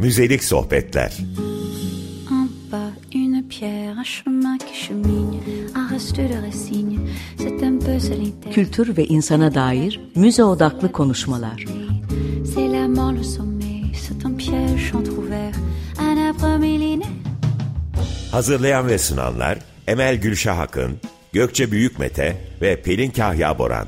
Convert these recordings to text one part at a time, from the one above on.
Müzelik sohbetler. Kültür ve insana dair müze odaklı konuşmalar. Hazırlayan ve sunanlar Emel Gülşah Akın, Gökçe Büyükmete ve Pelin Kahya Boran.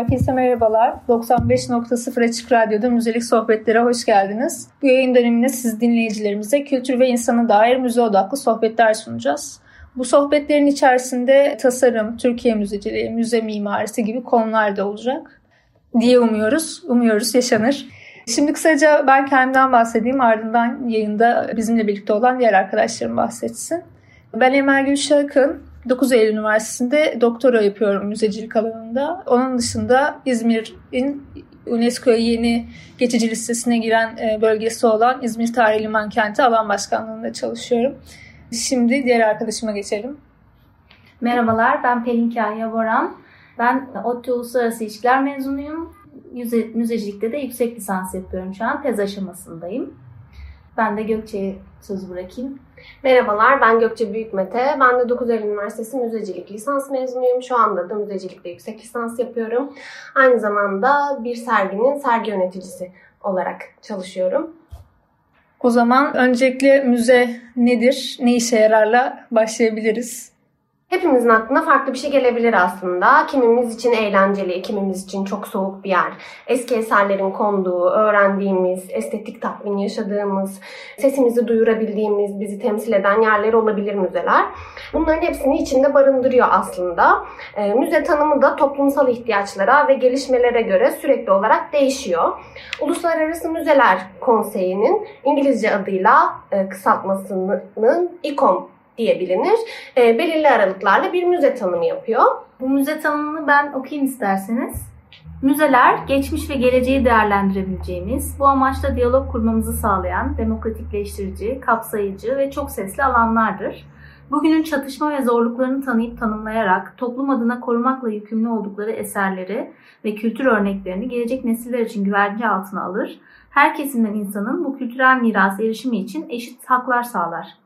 Herkese merhabalar. 95.0 Açık Radyo'da Müzelik Sohbetlere hoş geldiniz. Bu yayın döneminde siz dinleyicilerimize kültür ve insana dair müze odaklı sohbetler sunacağız. Bu sohbetlerin içerisinde tasarım, Türkiye müzeciliği, müze mimarisi gibi konular da olacak diye umuyoruz. Umuyoruz yaşanır. Şimdi kısaca ben kendimden bahsedeyim ardından yayında bizimle birlikte olan diğer arkadaşlarım bahsetsin. Ben Emel Gülşak'ın 9 Eylül Üniversitesi'nde doktora yapıyorum müzecilik alanında. Onun dışında İzmir'in UNESCO'ya yeni geçici listesine giren e, bölgesi olan İzmir Tarihi Liman Kenti alan başkanlığında çalışıyorum. Şimdi diğer arkadaşıma geçelim. Merhabalar ben Pelin Kahya Boran. Ben ODTÜ Uluslararası İlişkiler mezunuyum. Müze, müzecilikte de yüksek lisans yapıyorum şu an. Tez aşamasındayım. Ben de Gökçe'ye söz bırakayım. Merhabalar, ben Gökçe Büyükmete. Ben de 9 Eylül Üniversitesi Müzecilik lisans mezunuyum. Şu anda da müzecilikte yüksek lisans yapıyorum. Aynı zamanda bir serginin sergi yöneticisi olarak çalışıyorum. O zaman öncelikle müze nedir, ne işe yararla başlayabiliriz. Hepimizin aklına farklı bir şey gelebilir aslında. Kimimiz için eğlenceli, kimimiz için çok soğuk bir yer. Eski eserlerin konduğu, öğrendiğimiz, estetik tatmin yaşadığımız, sesimizi duyurabildiğimiz, bizi temsil eden yerler olabilir müzeler. Bunların hepsini içinde barındırıyor aslında. E, müze tanımı da toplumsal ihtiyaçlara ve gelişmelere göre sürekli olarak değişiyor. Uluslararası Müzeler Konseyi'nin İngilizce adıyla e, kısaltmasının İKOM diye bilinir. E, belirli aralıklarla bir müze tanımı yapıyor. Bu müze tanımını ben okuyayım isterseniz. Müzeler, geçmiş ve geleceği değerlendirebileceğimiz, bu amaçla diyalog kurmamızı sağlayan, demokratikleştirici, kapsayıcı ve çok sesli alanlardır. Bugünün çatışma ve zorluklarını tanıyıp tanımlayarak toplum adına korumakla yükümlü oldukları eserleri ve kültür örneklerini gelecek nesiller için güvence altına alır. Her kesimden insanın bu kültürel mirasa erişimi için eşit haklar sağlar.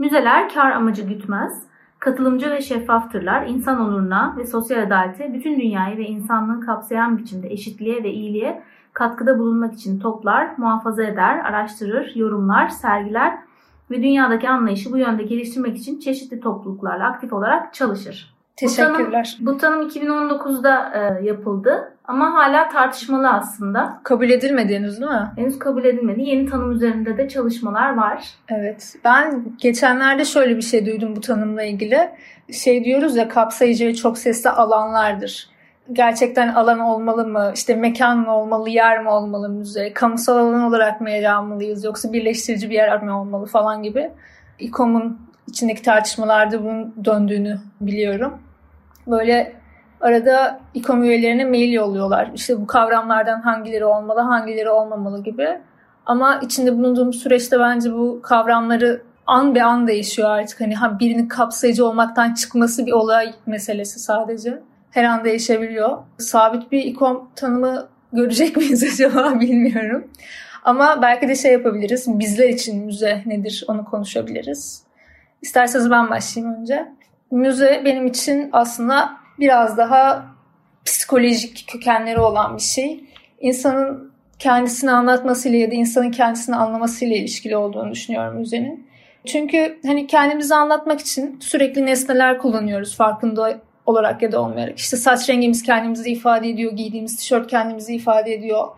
Müzeler kar amacı gütmez, katılımcı ve şeffaftırlar, insan onuruna ve sosyal adalete, bütün dünyayı ve insanlığı kapsayan biçimde eşitliğe ve iyiliğe katkıda bulunmak için toplar, muhafaza eder, araştırır, yorumlar, sergiler ve dünyadaki anlayışı bu yönde geliştirmek için çeşitli topluluklarla aktif olarak çalışır. Teşekkürler. Bu tanım, bu tanım 2019'da e, yapıldı ama hala tartışmalı aslında. Kabul edilmedi henüz değil mi? Henüz kabul edilmedi. Yeni tanım üzerinde de çalışmalar var. Evet. Ben geçenlerde şöyle bir şey duydum bu tanımla ilgili. Şey diyoruz ya kapsayıcı ve çok sesli alanlardır. Gerçekten alan olmalı mı? İşte mekan mı olmalı, yer mi olmalı müze? Kamusal alan olarak mı yer almalıyız yoksa birleştirici bir yer mi olmalı falan gibi. İKOM'un içindeki tartışmalarda bunun döndüğünü biliyorum. Böyle arada İKOM üyelerine mail yolluyorlar. İşte bu kavramlardan hangileri olmalı, hangileri olmamalı gibi. Ama içinde bulunduğumuz süreçte bence bu kavramları an be an değişiyor artık. Hani birinin kapsayıcı olmaktan çıkması bir olay meselesi sadece. Her an değişebiliyor. Sabit bir İKOM tanımı görecek miyiz acaba bilmiyorum. Ama belki de şey yapabiliriz. Bizler için müze nedir onu konuşabiliriz. İsterseniz ben başlayayım önce. Müze benim için aslında biraz daha psikolojik kökenleri olan bir şey. İnsanın kendisini anlatmasıyla ya da insanın kendisini anlamasıyla ilişkili olduğunu düşünüyorum müzenin. Çünkü hani kendimizi anlatmak için sürekli nesneler kullanıyoruz farkında olarak ya da olmayarak. İşte saç rengimiz kendimizi ifade ediyor, giydiğimiz tişört kendimizi ifade ediyor.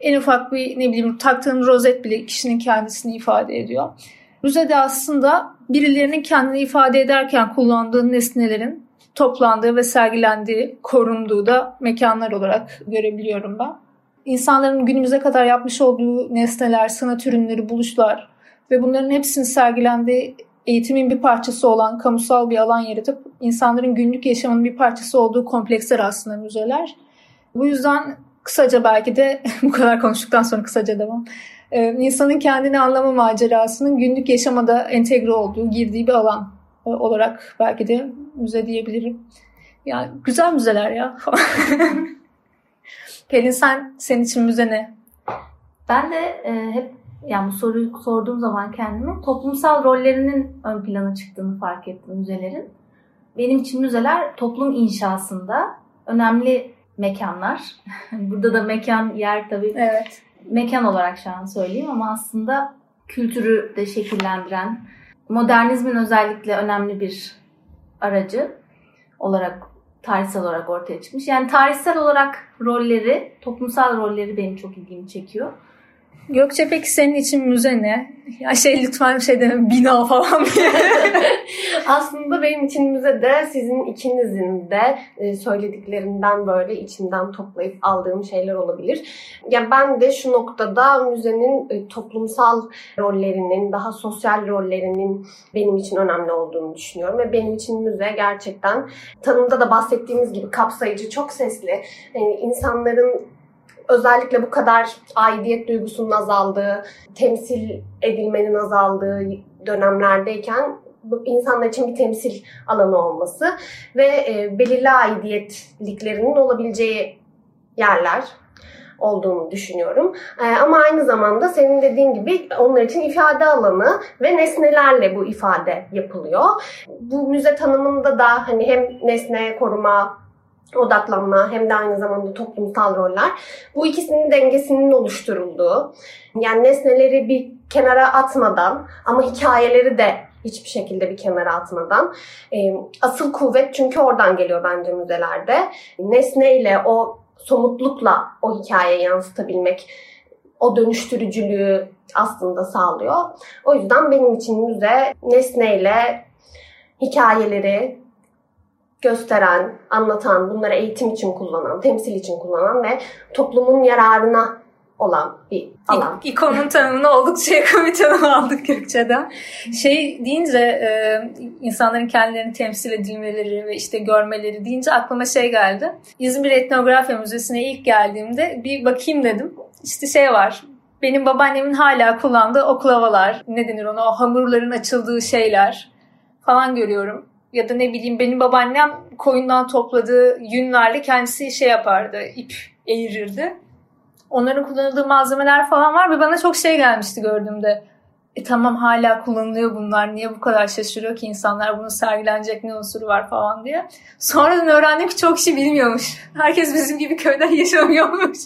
En ufak bir ne bileyim taktığın rozet bile kişinin kendisini ifade ediyor. Müzede aslında birilerinin kendini ifade ederken kullandığı nesnelerin toplandığı ve sergilendiği, korunduğu da mekanlar olarak görebiliyorum ben. İnsanların günümüze kadar yapmış olduğu nesneler, sanat ürünleri, buluşlar ve bunların hepsinin sergilendiği eğitimin bir parçası olan kamusal bir alan yaratıp insanların günlük yaşamının bir parçası olduğu kompleksler aslında müzeler. Bu yüzden kısaca belki de bu kadar konuştuktan sonra kısaca devam. Ee, insanın kendini anlama macerasının günlük yaşamada entegre olduğu, girdiği bir alan olarak belki de müze diyebilirim. Yani güzel müzeler ya. Pelin sen, senin için müze ne? Ben de e, hep yani bu soruyu sorduğum zaman kendime toplumsal rollerinin ön plana çıktığını fark ettim müzelerin. Benim için müzeler toplum inşasında önemli mekanlar. Burada da mekan yer tabii. Evet. Mekan olarak şu an söyleyeyim ama aslında kültürü de şekillendiren, modernizmin özellikle önemli bir aracı olarak tarihsel olarak ortaya çıkmış. Yani tarihsel olarak rolleri, toplumsal rolleri benim çok ilgimi çekiyor. Gökçe peki senin için müze ne? Ya şey lütfen şey deme bina falan diye. Aslında benim için müze de sizin ikinizin de e, söylediklerinden böyle içinden toplayıp aldığım şeyler olabilir. Ya ben de şu noktada müzenin e, toplumsal rollerinin, daha sosyal rollerinin benim için önemli olduğunu düşünüyorum ve benim için müze gerçekten tanımda da bahsettiğimiz gibi kapsayıcı, çok sesli, yani insanların özellikle bu kadar aidiyet duygusunun azaldığı, temsil edilmenin azaldığı dönemlerdeyken bu insanlar için bir temsil alanı olması ve e, belirli aidiyetliklerinin olabileceği yerler olduğunu düşünüyorum. E, ama aynı zamanda senin dediğin gibi onlar için ifade alanı ve nesnelerle bu ifade yapılıyor. Bu müze tanımında da hani hem nesne koruma odaklanma hem de aynı zamanda toplumsal roller. Bu ikisinin dengesinin oluşturulduğu, yani nesneleri bir kenara atmadan ama hikayeleri de hiçbir şekilde bir kenara atmadan. E, asıl kuvvet çünkü oradan geliyor bence müzelerde. Nesneyle o somutlukla o hikayeyi yansıtabilmek o dönüştürücülüğü aslında sağlıyor. O yüzden benim için müze nesneyle hikayeleri, gösteren, anlatan, bunları eğitim için kullanan, temsil için kullanan ve toplumun yararına olan bir alan. İ- İkonun tanımını oldukça yakın bir tanım aldık Gökçe'den. Şey deyince e, insanların kendilerini temsil edilmeleri ve işte görmeleri deyince aklıma şey geldi. İzmir Etnografya Müzesi'ne ilk geldiğimde bir bakayım dedim. İşte şey var benim babaannemin hala kullandığı oklavalar, ne denir ona, o hamurların açıldığı şeyler falan görüyorum ya da ne bileyim benim babaannem koyundan topladığı yünlerle kendisi şey yapardı, ip eğirirdi. Onların kullanıldığı malzemeler falan var ve bana çok şey gelmişti gördüğümde. E tamam hala kullanılıyor bunlar. Niye bu kadar şaşırıyor ki insanlar bunun sergilenecek ne unsuru var falan diye. Sonradan öğrendim ki çok şey bilmiyormuş. Herkes bizim gibi köyden yaşamıyormuş.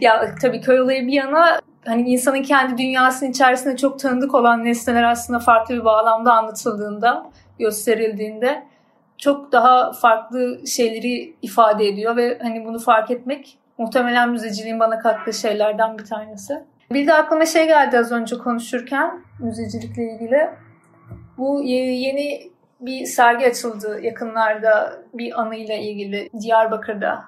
ya tabii köy olayı bir yana hani insanın kendi dünyasının içerisinde çok tanıdık olan nesneler aslında farklı bir bağlamda anlatıldığında gösterildiğinde çok daha farklı şeyleri ifade ediyor ve hani bunu fark etmek muhtemelen müzeciliğin bana kattığı şeylerden bir tanesi. Bir de aklıma şey geldi az önce konuşurken müzecilikle ilgili. Bu yeni bir sergi açıldı yakınlarda bir anıyla ilgili Diyarbakır'da.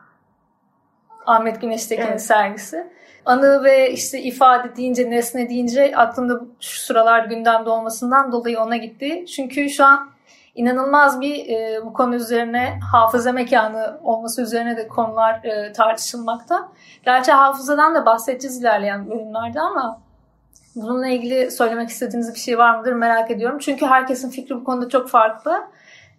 Ahmet Güneştekin'in evet. sergisi. Anı ve işte ifade deyince, nesne deyince aklımda şu sıralar gündemde olmasından dolayı ona gitti. Çünkü şu an inanılmaz bir e, bu konu üzerine hafıza mekanı olması üzerine de konular e, tartışılmakta. Gerçi hafızadan da bahsedeceğiz ilerleyen bölümlerde ama bununla ilgili söylemek istediğiniz bir şey var mıdır merak ediyorum. Çünkü herkesin fikri bu konuda çok farklı.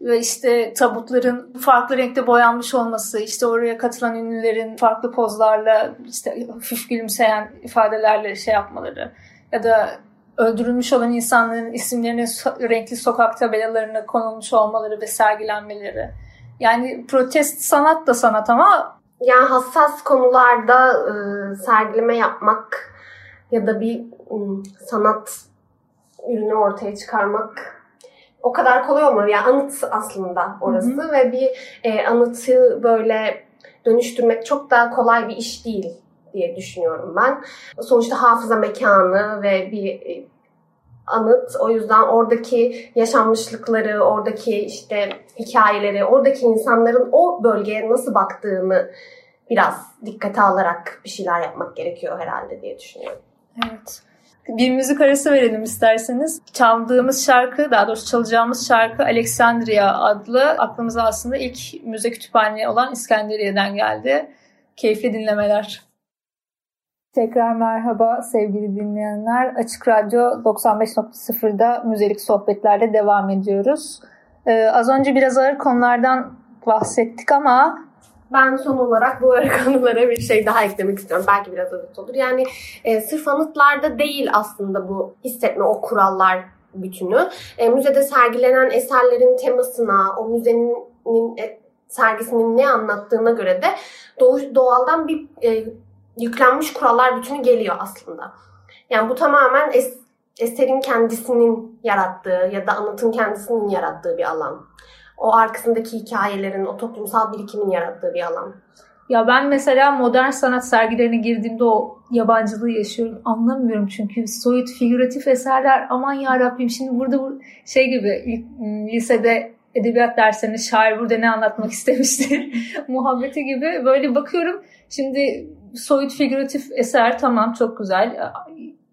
Ve işte tabutların farklı renkte boyanmış olması, işte oraya katılan ünlülerin farklı pozlarla, işte hafif gülümseyen ifadelerle şey yapmaları ya da öldürülmüş olan insanların isimlerinin renkli sokak tabelalarına konulmuş olmaları ve sergilenmeleri. Yani protest sanat da sanat ama yani hassas konularda e, sergileme yapmak ya da bir e, sanat ürünü ortaya çıkarmak o kadar kolay olmuyor. Yani anıt aslında orası hı hı. ve bir e, anıtı böyle dönüştürmek çok daha kolay bir iş değil diye düşünüyorum ben. Sonuçta hafıza mekanı ve bir e, anıt. O yüzden oradaki yaşanmışlıkları, oradaki işte hikayeleri, oradaki insanların o bölgeye nasıl baktığını biraz dikkate alarak bir şeyler yapmak gerekiyor herhalde diye düşünüyorum. Evet. Bir müzik arası verelim isterseniz. Çaldığımız şarkı, daha doğrusu çalacağımız şarkı Alexandria adlı. Aklımıza aslında ilk müze kütüphane olan İskenderiye'den geldi. Keyifli dinlemeler. Tekrar merhaba sevgili dinleyenler. Açık Radyo 95.0'da müzelik sohbetlerle devam ediyoruz. Ee, az önce biraz ağır konulardan bahsettik ama Ben son olarak bu anılara bir şey daha eklemek istiyorum. Belki biraz özet olur. Yani e, sırf anıtlarda değil aslında bu hissetme, o kurallar bütünü. E, müzede sergilenen eserlerin temasına, o müzenin e, sergisinin ne anlattığına göre de doğaldan bir e, yüklenmiş kurallar bütünü geliyor aslında. Yani bu tamamen es, eserin kendisinin yarattığı ya da anlatın kendisinin yarattığı bir alan. O arkasındaki hikayelerin, o toplumsal birikimin yarattığı bir alan. Ya ben mesela modern sanat sergilerine girdiğimde o yabancılığı yaşıyorum. Anlamıyorum çünkü soyut figüratif eserler aman ya Rabbim şimdi burada bu şey gibi lisede edebiyat derslerinde şair burada ne anlatmak istemiştir muhabbeti gibi böyle bakıyorum. Şimdi soyut figüratif eser tamam çok güzel.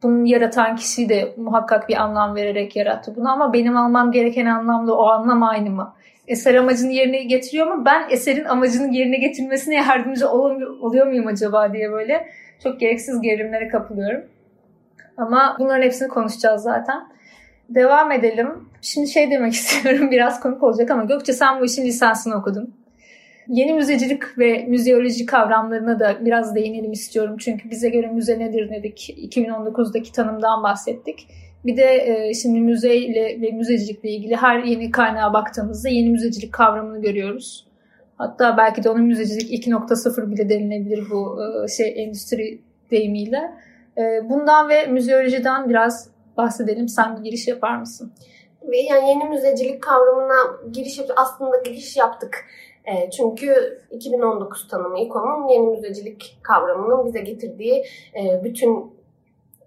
Bunu yaratan kişi de muhakkak bir anlam vererek yarattı bunu ama benim almam gereken anlamda o anlam aynı mı? Eser amacını yerine getiriyor mu? Ben eserin amacını yerine getirmesine yardımcı oluyor muyum acaba diye böyle çok gereksiz gerilimlere kapılıyorum. Ama bunların hepsini konuşacağız zaten. Devam edelim. Şimdi şey demek istiyorum biraz komik olacak ama Gökçe sen bu işin lisansını okudun. Yeni müzecilik ve müzeoloji kavramlarına da biraz değinelim istiyorum. Çünkü bize göre müze nedir dedik. 2019'daki tanımdan bahsettik. Bir de e, şimdi müzeyle ve müzecilikle ilgili her yeni kaynağa baktığımızda yeni müzecilik kavramını görüyoruz. Hatta belki de onun müzecilik 2.0 bile denilebilir bu e, şey endüstri deyimiyle. E, bundan ve müzeolojiden biraz bahsedelim. Sen bir giriş yapar mısın? Yani yeni müzecilik kavramına giriş aslında giriş yaptık. E, çünkü 2019 tanımı İKOM'un yeni müzecilik kavramının bize getirdiği e, bütün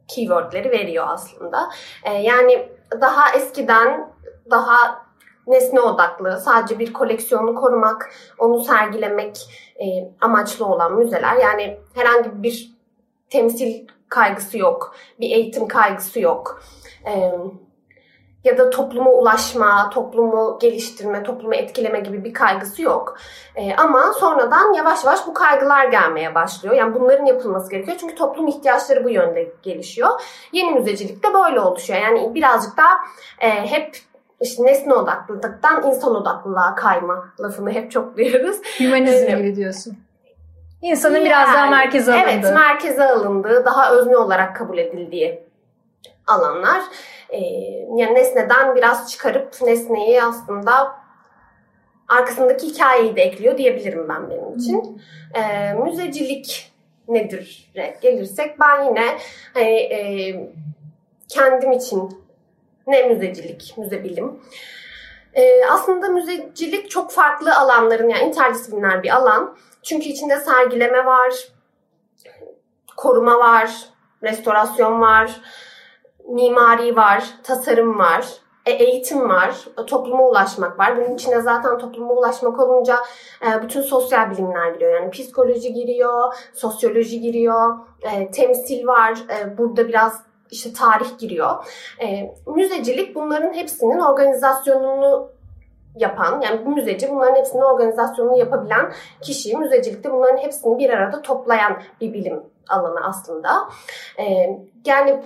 keywordleri veriyor aslında. E, yani daha eskiden daha nesne odaklı, sadece bir koleksiyonu korumak, onu sergilemek amaçlı olan müzeler. Yani herhangi bir temsil kaygısı yok, bir eğitim kaygısı yok. E, ya da topluma ulaşma, toplumu geliştirme, toplumu etkileme gibi bir kaygısı yok. E, ama sonradan yavaş yavaş bu kaygılar gelmeye başlıyor. Yani bunların yapılması gerekiyor. Çünkü toplum ihtiyaçları bu yönde gelişiyor. Yeni müzecilik de böyle oluşuyor. Yani birazcık daha e, hep işte nesne odaklılıktan insan odaklılığa kayma lafını hep çok duyuyoruz. Hümanizm ee, gibi diyorsun. İnsanın yani, biraz daha merkeze alındığı. Evet, merkeze alındığı, daha özne olarak kabul edildiği alanlar. Ee, yani nesneden biraz çıkarıp nesneyi aslında arkasındaki hikayeyi de ekliyor diyebilirim ben benim için. Ee, müzecilik nedir gelirsek ben yine hani, e, kendim için ne müzecilik, müzebilim. Ee, aslında müzecilik çok farklı alanların yani interdisipliner bir alan. Çünkü içinde sergileme var, koruma var, restorasyon var, mimari var, tasarım var, e, eğitim var, topluma ulaşmak var. Bunun içine zaten topluma ulaşmak olunca e, bütün sosyal bilimler giriyor. Yani psikoloji giriyor, sosyoloji giriyor, e, temsil var. Burada biraz işte tarih giriyor. Müzecilik bunların hepsinin organizasyonunu yapan, yani bu müzeci bunların hepsinin organizasyonunu yapabilen kişi, müzecilikte bunların hepsini bir arada toplayan bir bilim alanı aslında. Yani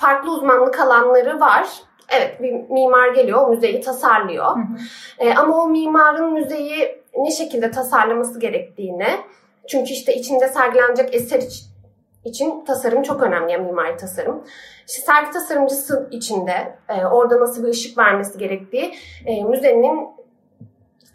farklı uzmanlık alanları var. Evet bir mimar geliyor, o müzeyi tasarlıyor. Hı hı. E, ama o mimarın müzeyi ne şekilde tasarlaması gerektiğini, çünkü işte içinde sergilenecek eser için tasarım çok önemli, yani mimari tasarım. İşte sergi tasarımcısı içinde e, orada nasıl bir ışık vermesi gerektiği, e, müzenin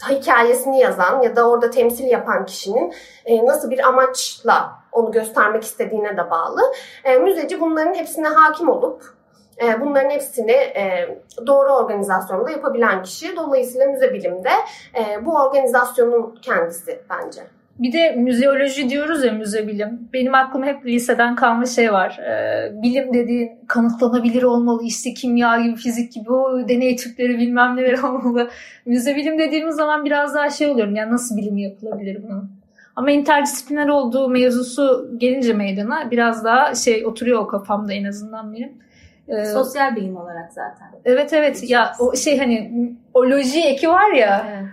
hikayesini yazan ya da orada temsil yapan kişinin e, nasıl bir amaçla onu göstermek istediğine de bağlı. E, müzeci bunların hepsine hakim olup e, bunların hepsini doğru organizasyonda yapabilen kişi. Dolayısıyla müze bilimde bu organizasyonun kendisi bence. Bir de müzeoloji diyoruz ya müze bilim. Benim aklıma hep liseden kalma şey var. Ee, bilim dediğin kanıtlanabilir olmalı. İşte kimya gibi, fizik gibi o deney türleri bilmem neler olmalı. Müze bilim dediğimiz zaman biraz daha şey oluyorum. Yani nasıl bilim yapılabilir bunun? Ama interdisipliner olduğu mevzusu gelince meydana biraz daha şey oturuyor o kafamda en azından benim. Ee, Sosyal bilim olarak zaten. Evet evet ya o şey hani o loji eki var ya evet.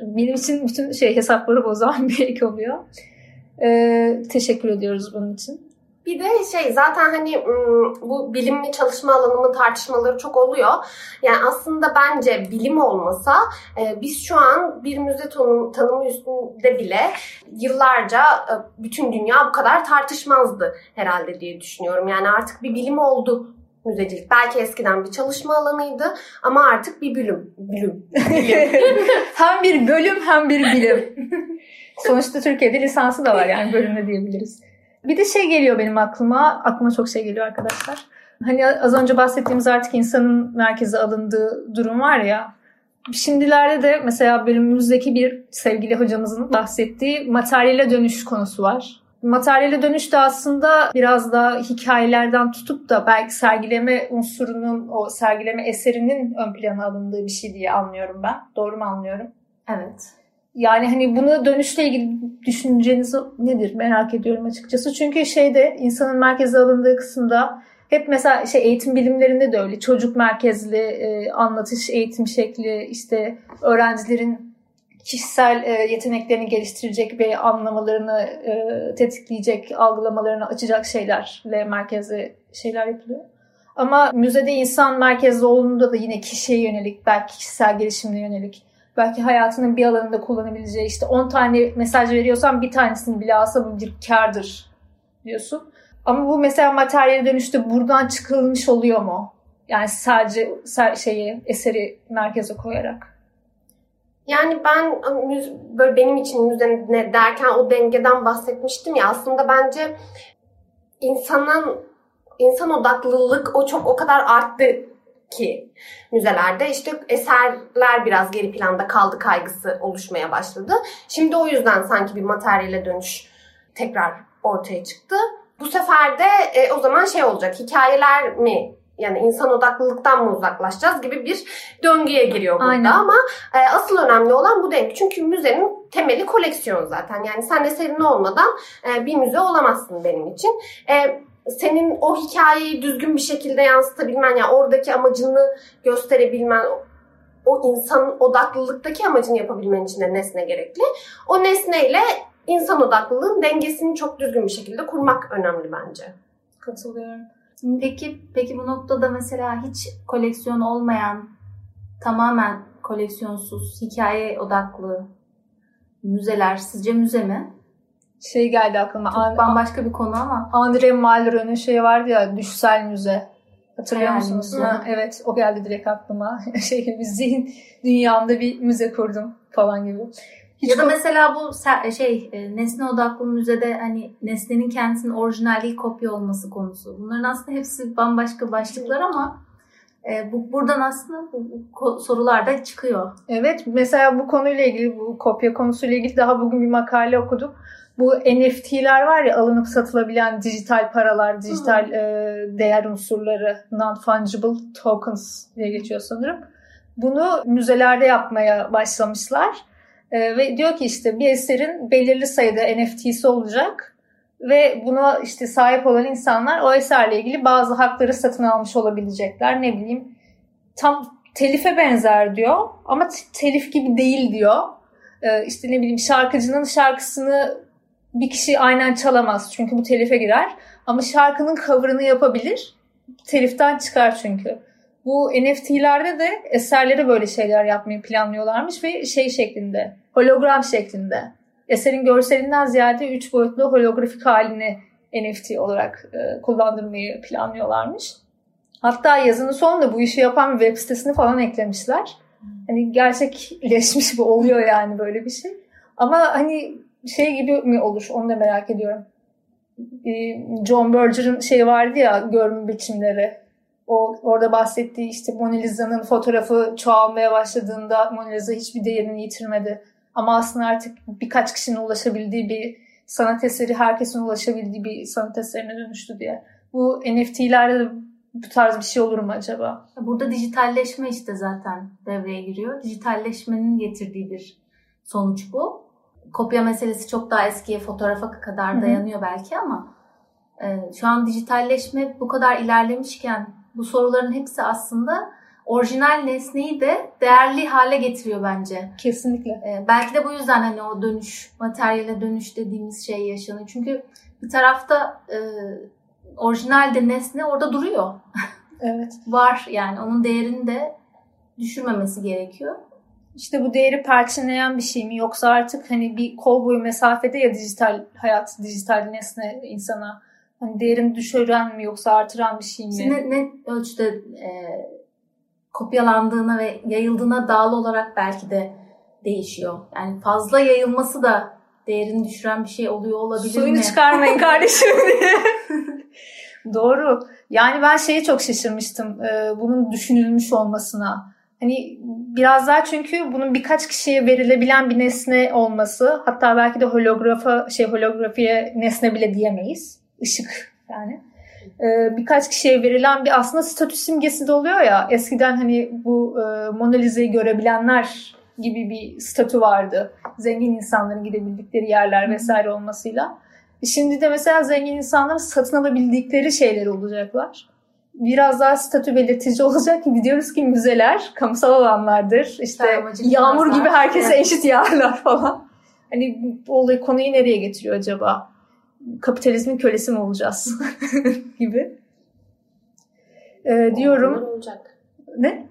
benim için bütün şey hesapları bozan bir ek oluyor. Ee, teşekkür ediyoruz bunun için. Bir de şey zaten hani bu bilimli çalışma alanının tartışmaları çok oluyor. Yani aslında bence bilim olmasa e, biz şu an bir müze tanımı üstünde bile yıllarca e, bütün dünya bu kadar tartışmazdı herhalde diye düşünüyorum. Yani artık bir bilim oldu müzecilik. Belki eskiden bir çalışma alanıydı ama artık bir bölüm. Bölüm. hem bir bölüm hem bir bilim. Sonuçta Türkiye'de lisansı da var yani bölümde diyebiliriz. Bir de şey geliyor benim aklıma. Aklıma çok şey geliyor arkadaşlar. Hani az önce bahsettiğimiz artık insanın merkeze alındığı durum var ya. Şimdilerde de mesela bölümümüzdeki bir sevgili hocamızın bahsettiği materyale dönüş konusu var. Materyale dönüş de aslında biraz da hikayelerden tutup da belki sergileme unsurunun, o sergileme eserinin ön plana alındığı bir şey diye anlıyorum ben. Doğru mu anlıyorum? Evet. Yani hani bunu dönüşle ilgili düşünceniz nedir merak ediyorum açıkçası. Çünkü şeyde insanın merkeze alındığı kısımda hep mesela şey eğitim bilimlerinde de öyle çocuk merkezli e, anlatış eğitim şekli işte öğrencilerin kişisel e, yeteneklerini geliştirecek ve anlamalarını e, tetikleyecek, algılamalarını açacak şeylerle merkezli şeyler yapılıyor. Ama müzede insan merkezli olduğunda da yine kişiye yönelik, belki kişisel gelişimine yönelik belki hayatının bir alanında kullanabileceği işte 10 tane mesaj veriyorsan bir tanesini bile alsa bu bir kardır diyorsun. Ama bu mesela materyale dönüşte buradan çıkılmış oluyor mu? Yani sadece şeyi eseri merkeze koyarak. Yani ben böyle benim için müze ne derken o dengeden bahsetmiştim ya aslında bence insanın insan odaklılık o çok o kadar arttı ki müzelerde işte eserler biraz geri planda kaldı kaygısı oluşmaya başladı. Şimdi o yüzden sanki bir materyale dönüş tekrar ortaya çıktı. Bu sefer de e, o zaman şey olacak hikayeler mi yani insan odaklılıktan mı uzaklaşacağız gibi bir döngüye giriyor burada Aynen. ama e, asıl önemli olan bu denk. Çünkü müzenin temeli koleksiyon zaten. Yani sen eserin olmadan e, bir müze olamazsın benim için. E, senin o hikayeyi düzgün bir şekilde yansıtabilmen, yani oradaki amacını gösterebilmen, o insan odaklılıktaki amacını yapabilmen için de nesne gerekli. O nesneyle insan odaklılığın dengesini çok düzgün bir şekilde kurmak önemli bence. Katılıyorum. Peki, peki bu noktada mesela hiç koleksiyon olmayan, tamamen koleksiyonsuz, hikaye odaklı müzeler sizce müze mi? şey geldi aklıma. Çok An- bambaşka bir konu ama. André Malraux'un şeyi vardı ya Düşsel Müze. Hatırlıyor yani, musunuz? Ha, evet o geldi direkt aklıma. şey gibi zihin dünyamda bir müze kurdum falan gibi. Hiç ya da mesela bu şey e, nesne odaklı müzede hani nesnenin kendisinin orijinal kopya olması konusu. Bunların aslında hepsi bambaşka başlıklar ama e, bu buradan aslında bu, bu sorular da çıkıyor. Evet mesela bu konuyla ilgili bu kopya konusuyla ilgili daha bugün bir makale okudum bu NFT'ler var ya alınıp satılabilen dijital paralar, dijital e, değer unsurları, non-fungible tokens diye geçiyor sanırım. Bunu müzelerde yapmaya başlamışlar. E, ve diyor ki işte bir eserin belirli sayıda NFT'si olacak ve buna işte sahip olan insanlar o eserle ilgili bazı hakları satın almış olabilecekler. Ne bileyim tam telife benzer diyor ama telif gibi değil diyor. Ee, işte ne bileyim şarkıcının şarkısını bir kişi aynen çalamaz çünkü bu telife girer. Ama şarkının cover'ını yapabilir. Teliften çıkar çünkü. Bu NFT'lerde de eserlere böyle şeyler yapmayı planlıyorlarmış ve şey şeklinde, hologram şeklinde. Eserin görselinden ziyade 3 boyutlu holografik halini NFT olarak e, kullandırmayı planlıyorlarmış. Hatta yazının sonunda bu işi yapan bir web sitesini falan eklemişler. Hani gerçekleşmiş bu oluyor yani böyle bir şey. Ama hani şey gibi mi olur onu da merak ediyorum. John Berger'ın şey vardı ya görme biçimleri. O orada bahsettiği işte Mona Lisa'nın fotoğrafı çoğalmaya başladığında Mona Lisa hiçbir değerini yitirmedi. Ama aslında artık birkaç kişinin ulaşabildiği bir sanat eseri, herkesin ulaşabildiği bir sanat eserine dönüştü diye. Bu NFT'lerde de bu tarz bir şey olur mu acaba? Burada dijitalleşme işte zaten devreye giriyor. Dijitalleşmenin getirdiği bir sonuç bu kopya meselesi çok daha eskiye fotoğrafa kadar dayanıyor Hı-hı. belki ama e, şu an dijitalleşme bu kadar ilerlemişken bu soruların hepsi aslında orijinal nesneyi de değerli hale getiriyor bence. Kesinlikle. E, belki de bu yüzden hani o dönüş, materyale dönüş dediğimiz şey yaşanıyor. Çünkü bir tarafta e, orijinal de nesne orada duruyor. Evet. Var yani onun değerini de düşürmemesi gerekiyor. İşte bu değeri perçinleyen bir şey mi yoksa artık hani bir kol boyu mesafede ya dijital hayat, dijital nesne insana hani değerini düşüren mi yoksa artıran bir şey mi? İşte ne, ölçüde e, kopyalandığına ve yayıldığına bağlı olarak belki de değişiyor. Yani fazla yayılması da değerini düşüren bir şey oluyor olabilir Suyunu mi? çıkarmayın kardeşim diye. Doğru. Yani ben şeye çok şaşırmıştım. e, bunun düşünülmüş olmasına. Hani biraz daha çünkü bunun birkaç kişiye verilebilen bir nesne olması. Hatta belki de holografa şey holografiye nesne bile diyemeyiz. Işık yani. E, birkaç kişiye verilen bir aslında statü simgesi de oluyor ya. Eskiden hani bu e, Mona Lisa'yı görebilenler gibi bir statü vardı. Zengin insanların gidebildikleri yerler vesaire olmasıyla. Şimdi de mesela zengin insanların satın alabildikleri şeyler olacaklar. Biraz daha statü belirtici olacak ki diyoruz ki müzeler kamusal alanlardır. İşte Sarmacık yağmur gibi herkese eşit yağarlar falan. Hani bu olayı konuyu nereye getiriyor acaba? Kapitalizmin kölesi mi olacağız? gibi. Ee, diyorum. Onlar olacak. Ne?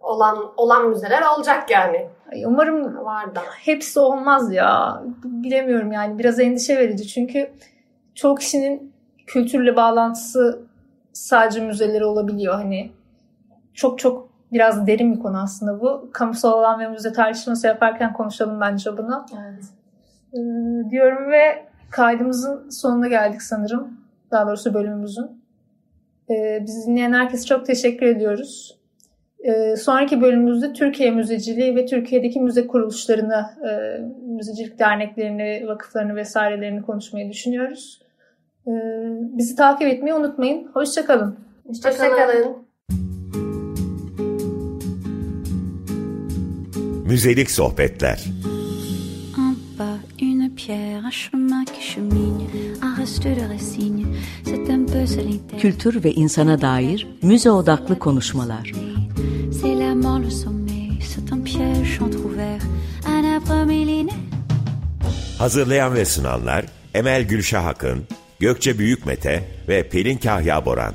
Olan olan müzeler olacak yani. Ay, Umarım Var da. hepsi olmaz ya. Bilemiyorum yani. Biraz endişe verici. Çünkü çoğu kişinin kültürle bağlantısı sadece müzeleri olabiliyor. Hani çok çok biraz derin bir konu aslında bu. Kamusal alan ve müze tartışması yaparken konuşalım bence bunu. Evet. Ee, diyorum ve kaydımızın sonuna geldik sanırım. Daha doğrusu bölümümüzün. Ee, bizi dinleyen herkese çok teşekkür ediyoruz. Ee, sonraki bölümümüzde Türkiye müzeciliği ve Türkiye'deki müze kuruluşlarını, e, müzecilik derneklerini, vakıflarını vesairelerini konuşmayı düşünüyoruz. Ee, bizi takip etmeyi unutmayın. Hoşçakalın. Hoşçakalın. Hoşçakalın. Müzelik sohbetler. Pierre, un chemin qui chemine, un reste de racine, c'est un peu solitaire. Kültür ve insana dair müze odaklı konuşmalar. C'est la mort, le sommeil, c'est un piège entrouvert, un arbre millénaire. Hazırlayan ve sunanlar Emel Gülşah Akın, Gökçe Büyükmete ve Pelin Kahya Boran.